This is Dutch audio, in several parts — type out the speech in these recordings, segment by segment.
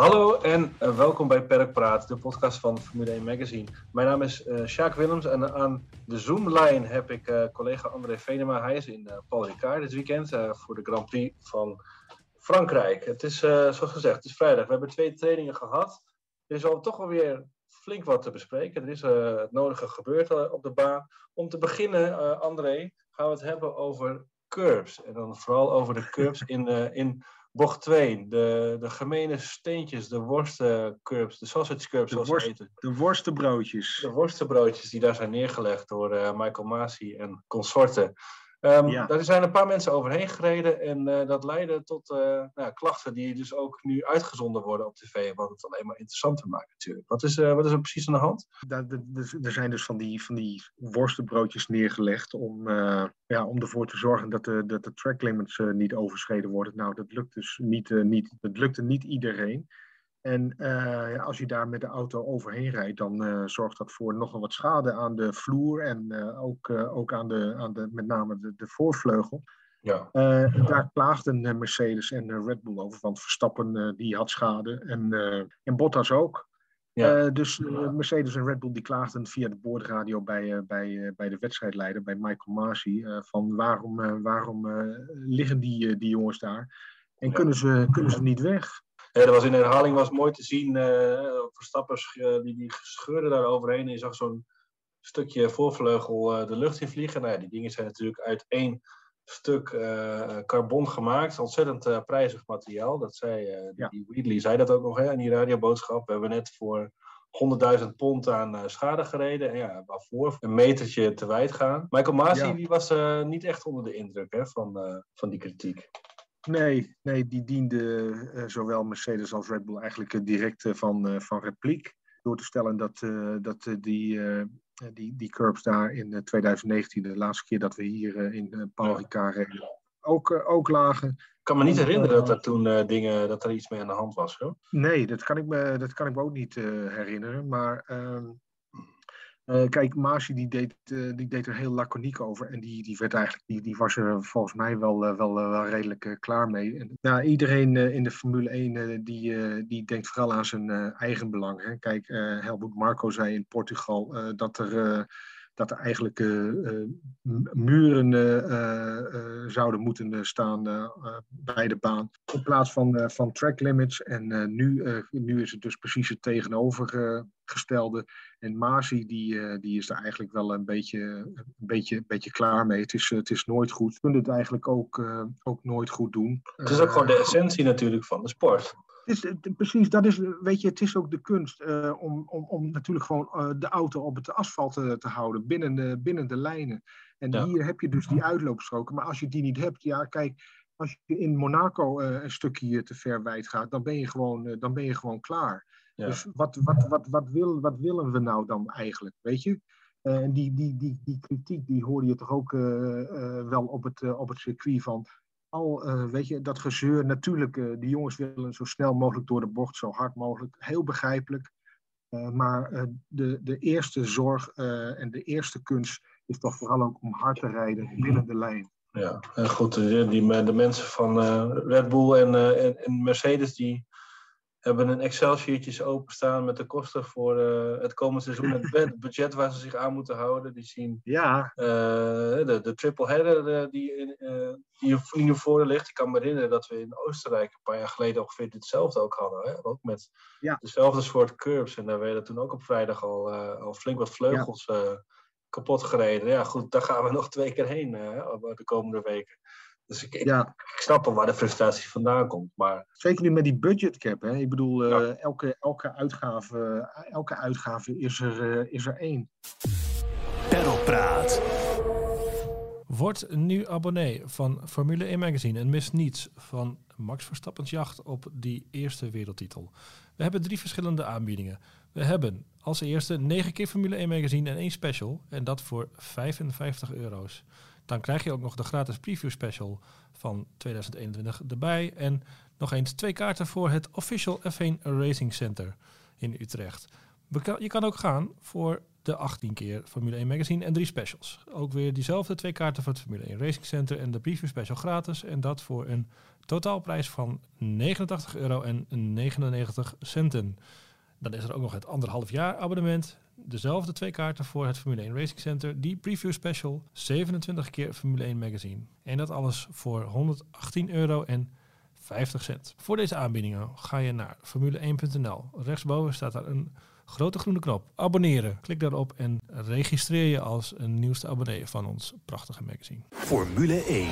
Hallo en uh, welkom bij Perkpraat, de podcast van Formule 1 Magazine. Mijn naam is uh, Sjaak Willems en aan de Zoom-line heb ik uh, collega André Venema. Hij is in Paul Ricard dit weekend voor de Grand Prix van Frankrijk. Het is, zoals gezegd, het is vrijdag. We hebben twee trainingen gehad. Er is al toch alweer flink wat te bespreken. Er is het nodige gebeurd op de baan. Om te beginnen, André, gaan we het hebben over curbs. En dan vooral over de curbs in, in Bocht 2, de, de gemene steentjes, de worstencurbs, de sausage curbs zoals worst, eten. De worstenbroodjes. De worstenbroodjes die daar zijn neergelegd door uh, Michael Masi en consorten. Um, ja. Daar zijn een paar mensen overheen gereden en uh, dat leidde tot uh, nou, klachten die dus ook nu uitgezonden worden op tv, wat het alleen maar interessanter maakt natuurlijk. Wat is, uh, wat is er precies aan de hand? Er zijn dus van die, van die worstenbroodjes neergelegd om, ja, om ervoor te zorgen dat de, dat de track limits niet overschreden worden. Nou, dat lukt dus niet, niet, dat lukte niet iedereen. En uh, als je daar met de auto overheen rijdt, dan uh, zorgt dat voor nogal wat schade aan de vloer en uh, ook, ook aan, de, aan de, met name de, de voorvleugel. Ja. daar klaagden Mercedes en Red Bull over, want Verstappen die had schade en, en Bottas ook. Ja. dus Mercedes en Red Bull die klaagden via de boordradio bij, bij, bij de wedstrijdleider, bij Michael Masi, van waarom, waarom liggen die, die jongens daar en kunnen, ze, kunnen ze niet weg? Dat was in herhaling was mooi te zien. Uh, Verstappen uh, die, die scheurde daar overheen. En je zag zo'n stukje voorvleugel uh, de lucht in vliegen. Nou ja, die dingen zijn natuurlijk uit één stuk carbon gemaakt. Ontzettend prijzig materiaal. Dat zei, ja. die Wheatley zei dat ook nog hè, in die radioboodschap. We hebben net voor 100.000 pond aan schade gereden. En ja, waarvoor een metertje te wijd gaan. Michael Masi ja. die was niet echt onder de indruk hè, van, van die kritiek. Nee, nee, die diende uh, zowel Mercedes als Red Bull eigenlijk uh, direct uh, van, van repliek. Door te stellen dat, dat die, die, die curbs daar in 2019, de laatste keer dat we hier in Paul Ricard reden, ook, ook lagen. Ik kan me niet herinneren dat er toen dingen, dat er iets mee aan de hand was. Hoor. Nee, dat kan ik me, dat kan ik me ook niet herinneren. Maar ehm, uh, kijk, Masi die deed, uh, die deed er heel laconiek over. En die, die, werd eigenlijk, die, die was er volgens mij wel, uh, wel, wel redelijk klaar mee. En, nou, iedereen in de Formule 1 die, die denkt vooral aan zijn eigen belang. Hè. Kijk, Helmut Marco zei in Portugal dat er dat er eigenlijk uh, muren uh, zouden moeten staan bij de baan. In plaats van, van track limits. En nu, nu is het dus precies het tegenovergestelde. En Masi die, die is daar eigenlijk wel een beetje, een beetje, een beetje klaar mee. Het is, het is nooit goed. Je kunt het eigenlijk ook, ook nooit goed doen. Het is ook gewoon de essentie natuurlijk van de sport is, precies, dat is, weet je, het is ook de kunst uh, om, om, om natuurlijk gewoon uh, de auto op het asfalt te, te houden, binnen de, binnen de lijnen. En ja. hier heb je dus die uitloopstroken. Maar als je die niet hebt, ja, kijk, als je in Monaco uh, een stukje te ver wijd gaat, dan ben je gewoon, dan ben je gewoon klaar. Ja. Dus wat, wat, wat, wat, wil, wat willen we nou dan eigenlijk, weet je? En die, die, die, die kritiek, die hoorde je toch ook wel op het, op het circuit van al, uh, weet je, dat gezeur. Natuurlijk, uh, die jongens willen zo snel mogelijk door de bocht, zo hard mogelijk. Heel begrijpelijk. Uh, maar de, de eerste zorg en de eerste kunst is toch vooral ook om hard te rijden binnen de lijn. Ja, goed, die, de mensen van Red Bull en, en Mercedes, die hebben een Excel-sheetjes openstaan met de kosten voor uh, het komende seizoen. Het budget waar ze zich aan moeten houden. Die zien ja. Uh, de, de triple header uh, die, die nu voor ligt. Ik kan me herinneren dat we in Oostenrijk een paar jaar geleden ongeveer hetzelfde ook hadden. Hè? Ook met ja. dezelfde soort curbs. En daar werden toen ook op vrijdag al, al flink wat vleugels ja. kapot gereden. Ja goed, daar gaan we nog twee keer heen de komende weken. Dus ik, ja. ik, snap wel waar de frustratie vandaan komt. Maar... Zeker nu met die budgetcap. Hè? Ik bedoel, ja. uh, elke, elke, uitgave, elke uitgave is er, uh, is er één. Perlpraat. Word nu abonnee van Formule 1 Magazine en mis niets van Max Verstappen's jacht op die eerste wereldtitel. We hebben drie verschillende aanbiedingen. We hebben als eerste 9 keer Formule 1 Magazine en één special. En dat voor 55 euro's. Dan krijg je ook nog de gratis preview special van 2021 erbij. En nog eens twee kaarten voor het Official F1 Racing Center in Utrecht. Je kan ook gaan voor de 18 keer Formule 1 Magazine en drie specials. Ook weer diezelfde twee kaarten voor het Formule 1 Racing Center en de preview special gratis. En dat voor een Totaalprijs van 89 euro en 99 centen. Dan is er ook nog het anderhalf jaar abonnement. Dezelfde twee kaarten voor het Formule 1 Racing Center. Die preview special. 27 keer Formule 1 magazine. En dat alles voor 118 euro en 50 cent. Voor deze aanbiedingen ga je naar formule1.nl. Rechtsboven staat daar een grote groene knop. Abonneren. Klik daarop en registreer je als een nieuwste abonnee van ons prachtige magazine. Formule 1.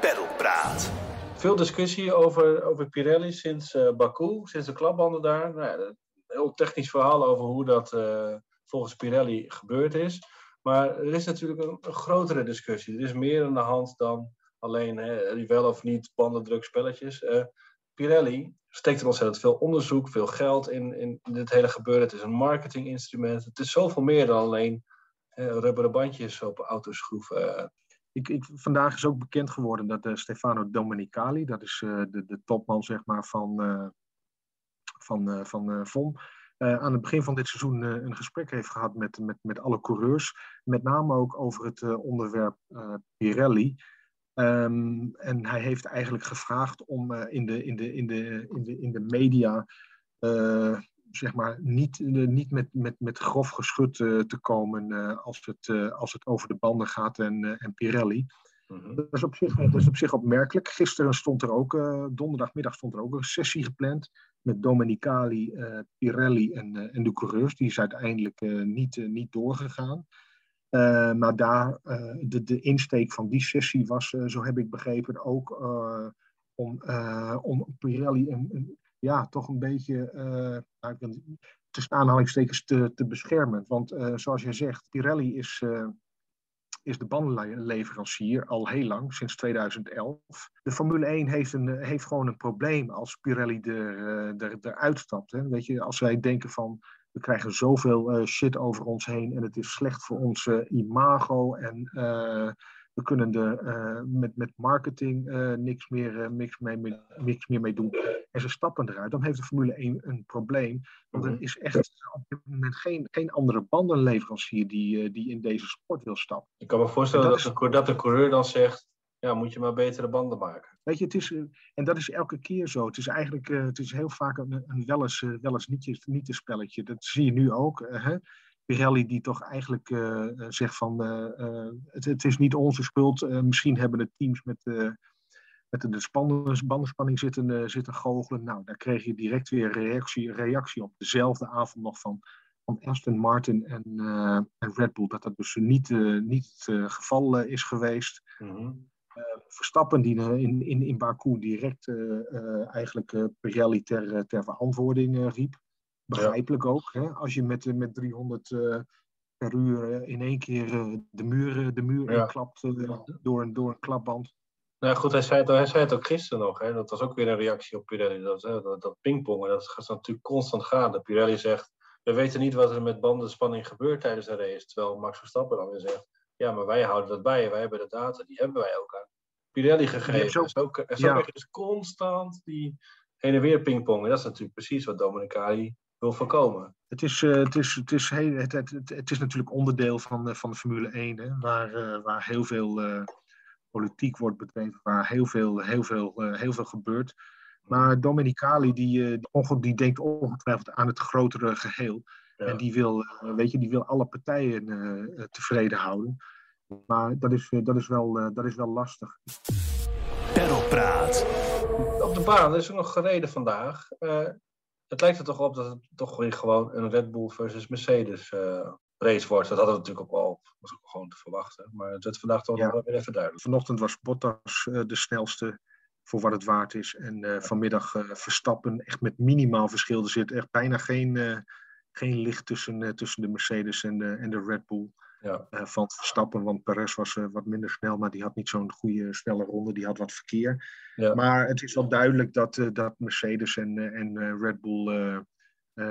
Pedalpraat. Veel discussie over, over Pirelli sinds uh, Baku, sinds de klapbanden daar. Nou, heel technisch verhaal over hoe dat uh, volgens Pirelli gebeurd is. Maar er is natuurlijk een, grotere discussie. Er is meer aan de hand dan alleen hè, wel of niet bandendruk spelletjes. Uh, Pirelli steekt er ontzettend veel onderzoek, veel geld in, in dit hele gebeuren. Het is een marketinginstrument. Het is zoveel meer dan alleen uh, rubberen bandjes op auto's schroeven. Ik, ik, vandaag is ook bekend geworden dat uh, Stefano Domenicali, dat is de, de, topman zeg maar, van, van, van VOM, aan het begin van dit seizoen een gesprek heeft gehad met, met, met alle coureurs. Met name ook over het onderwerp Pirelli. Um, en hij heeft eigenlijk gevraagd om in, de, in, de, in, de, in, de, in de media zeg maar, niet, niet met, met, met grof geschut te komen als, het, als het over de banden gaat en, en Pirelli. Mm-hmm. dat, is op zich, dat is op zich opmerkelijk. Gisteren stond er ook, donderdagmiddag stond er ook een sessie gepland met Domenicali, Pirelli en, en de coureurs. Die is uiteindelijk niet, niet doorgegaan. maar daar, de, de insteek van die sessie was, zo heb ik begrepen, ook om, om Pirelli een, ja, toch een beetje tussen aanhalingstekens te, te beschermen. Want zoals je zegt, Pirelli is, is de bandenleverancier al heel lang, sinds 2011. De Formule 1 heeft, een, heeft gewoon een probleem als Pirelli er, er, eruit stapt. Hè. Weet je, als wij denken van we krijgen zoveel shit over ons heen en het is slecht voor ons imago en we kunnen er uh, met, met marketing uh, niks, meer, uh, niks, mee, niks meer mee doen. En ze stappen eruit. Dan heeft de Formule 1 een probleem. Want er is echt op dit moment geen, geen andere bandenleverancier die, die in deze sport wil stappen. Ik kan me voorstellen dat, dat, de, dat de coureur dan zegt. Ja, moet je maar betere banden maken. Weet je, het is, en dat is elke keer zo. Het is eigenlijk het is heel vaak een, een wel eens, wel eens niet, niet een spelletje. Dat zie je nu ook. Hè? Pirelli die toch eigenlijk uh, zegt van uh, het, het, is niet onze schuld. misschien hebben de teams met, met de bandenspanning zitten, zitten goochelen. Nou, daar kreeg je direct weer reactie, reactie op. Dezelfde avond nog van, van Aston Martin en, en Red Bull. Dat dat dus niet, niet het geval is geweest. Mm-hmm. Verstappen die in, in, in Baku direct eigenlijk Pirelli ter, ter verantwoording riep. Begrijpelijk ook. Hè? Als je met, met 300 uh, eh, per uur eh, in één keer uh, de muur, de muur ja. inklapt door, een, door een klapband. Nou goed, hij zei, het, hij zei het ook gisteren nog. Hè? Dat was ook weer een reactie op Pirelli. Dat, dat, dat pingpongen, dat gaat natuurlijk constant gaan. Pirelli zegt, we weten niet wat er met bandenspanning gebeurt tijdens de race. Terwijl Max Verstappen dan weer zegt, ja, maar wij houden dat bij. Wij hebben de data, die hebben wij ook aan Pirelli gegeven. Zo, zo, zo ja. is constant die heen en weer pingpongen. Dat is natuurlijk precies wat Dominicali wil voorkomen. Het is, uh, het, is, het, is heel, het, het, het, het, is natuurlijk onderdeel van, uh, van de Formule 1, hè, waar, uh, waar heel veel politiek wordt bedreven, waar heel veel, heel veel, heel veel gebeurt. Maar Domenicali die, die denkt ongetwijfeld aan het grotere geheel. Ja. En die wil, weet je, die wil alle partijen tevreden houden. Maar dat is, dat is, wel, dat is wel lastig. Perlpraat. Op de baan is er nog gereden vandaag het lijkt er toch op dat het toch weer gewoon een Red Bull versus Mercedes uh, race wordt. Dat hadden we natuurlijk ook al was ook gewoon te verwachten. Maar het werd vandaag toch ja. weer even duidelijk. Vanochtend was Bottas uh, de snelste voor wat het waard is. En uh, vanmiddag Verstappen echt met minimaal verschil. Er zit echt bijna geen, geen licht tussen, tussen de Mercedes en de, en de Red Bull. Ja. Uh, van Verstappen, want Perez was uh, wat minder snel, maar die had niet zo'n goede snelle ronde, die had wat verkeer. Ja. Maar het is wel duidelijk dat, uh, dat Mercedes en, en Red Bull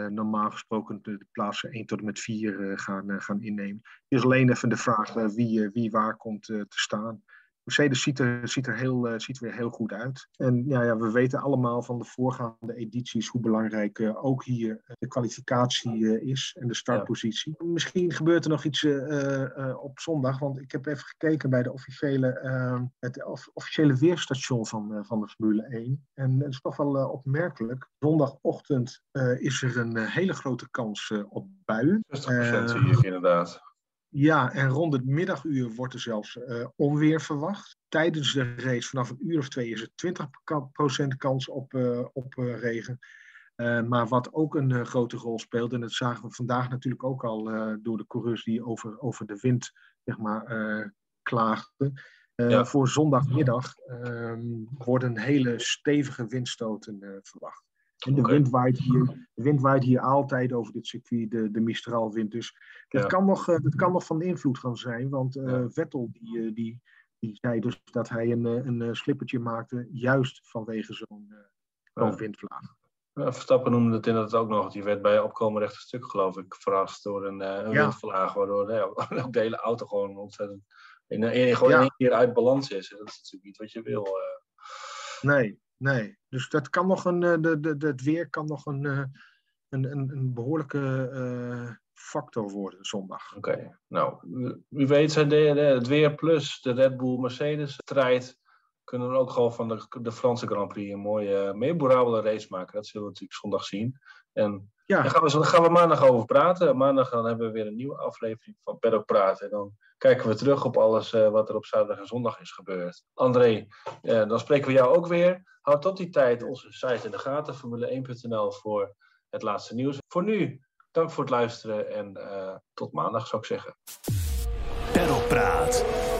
normaal gesproken de, de, plaatsen 1 tot en met 4 gaan, gaan innemen. Het is alleen even de vraag wie, wie waar komt te staan. Mercedes ziet er, ziet er heel, uh, ziet weer heel goed uit. En ja, ja, we weten allemaal van de voorgaande edities hoe belangrijk uh, ook hier de kwalificatie uh, is en de startpositie. Ja. Misschien gebeurt er nog iets op zondag, want ik heb even gekeken bij de officiële, het officiële weerstation van, van de Formule 1. En het is toch wel opmerkelijk. Zondagochtend is er een hele grote kans op buien. 60% zie ik inderdaad. Ja, en rond het middaguur wordt er zelfs uh, onweer verwacht. Tijdens de race vanaf een uur of twee is er 20% kans op, uh, op uh, regen. maar wat ook een grote rol speelt, en dat zagen we vandaag natuurlijk ook al door de coureurs die over, over de wind zeg maar, klaagden. Ja. Voor zondagmiddag ehm, worden hele stevige windstoten verwacht. En de, wind waait hier, de wind waait hier altijd over dit circuit, de, de Mistraalwind. Dus dat, kan nog, uh, dat kan nog van invloed gaan zijn. Want uh, Vettel die, uh, die, die zei dus dat hij een, een slippertje maakte, juist vanwege zo'n ja. windvlaag. Verstappen noemde het inderdaad ook nog. Die werd bij opkomen recht een stuk, geloof ik, verrast door een, een ja. windvlaag. Waardoor ook de hele auto gewoon ontzettend in, in, gewoon in één keer uit balans is. En dat is natuurlijk niet wat je wil. Nee, Nee, dus dat kan nog een, eh, de, de, het weer kan nog een, eh, een, een, behoorlijke uh, factor worden zondag. Oké, nou, wie weet het weer plus de Red Bull Mercedes strijd kunnen we ook gewoon van de, de Franse Grand Prix een mooie, memorabele race maken. Dat zullen we natuurlijk zondag zien. En ja. daar, gaan we, daar gaan we maandag over praten. Maandag dan hebben we weer een nieuwe aflevering van Paddock Praten. En dan kijken we terug op alles uh, wat er op zaterdag en zondag is gebeurd. André, uh, dan spreken we jou ook weer. Houd tot die tijd onze site in de gaten, formule1.nl voor het laatste nieuws. Voor nu, dank voor het luisteren en uh, tot maandag zou ik zeggen. Paddock Praat.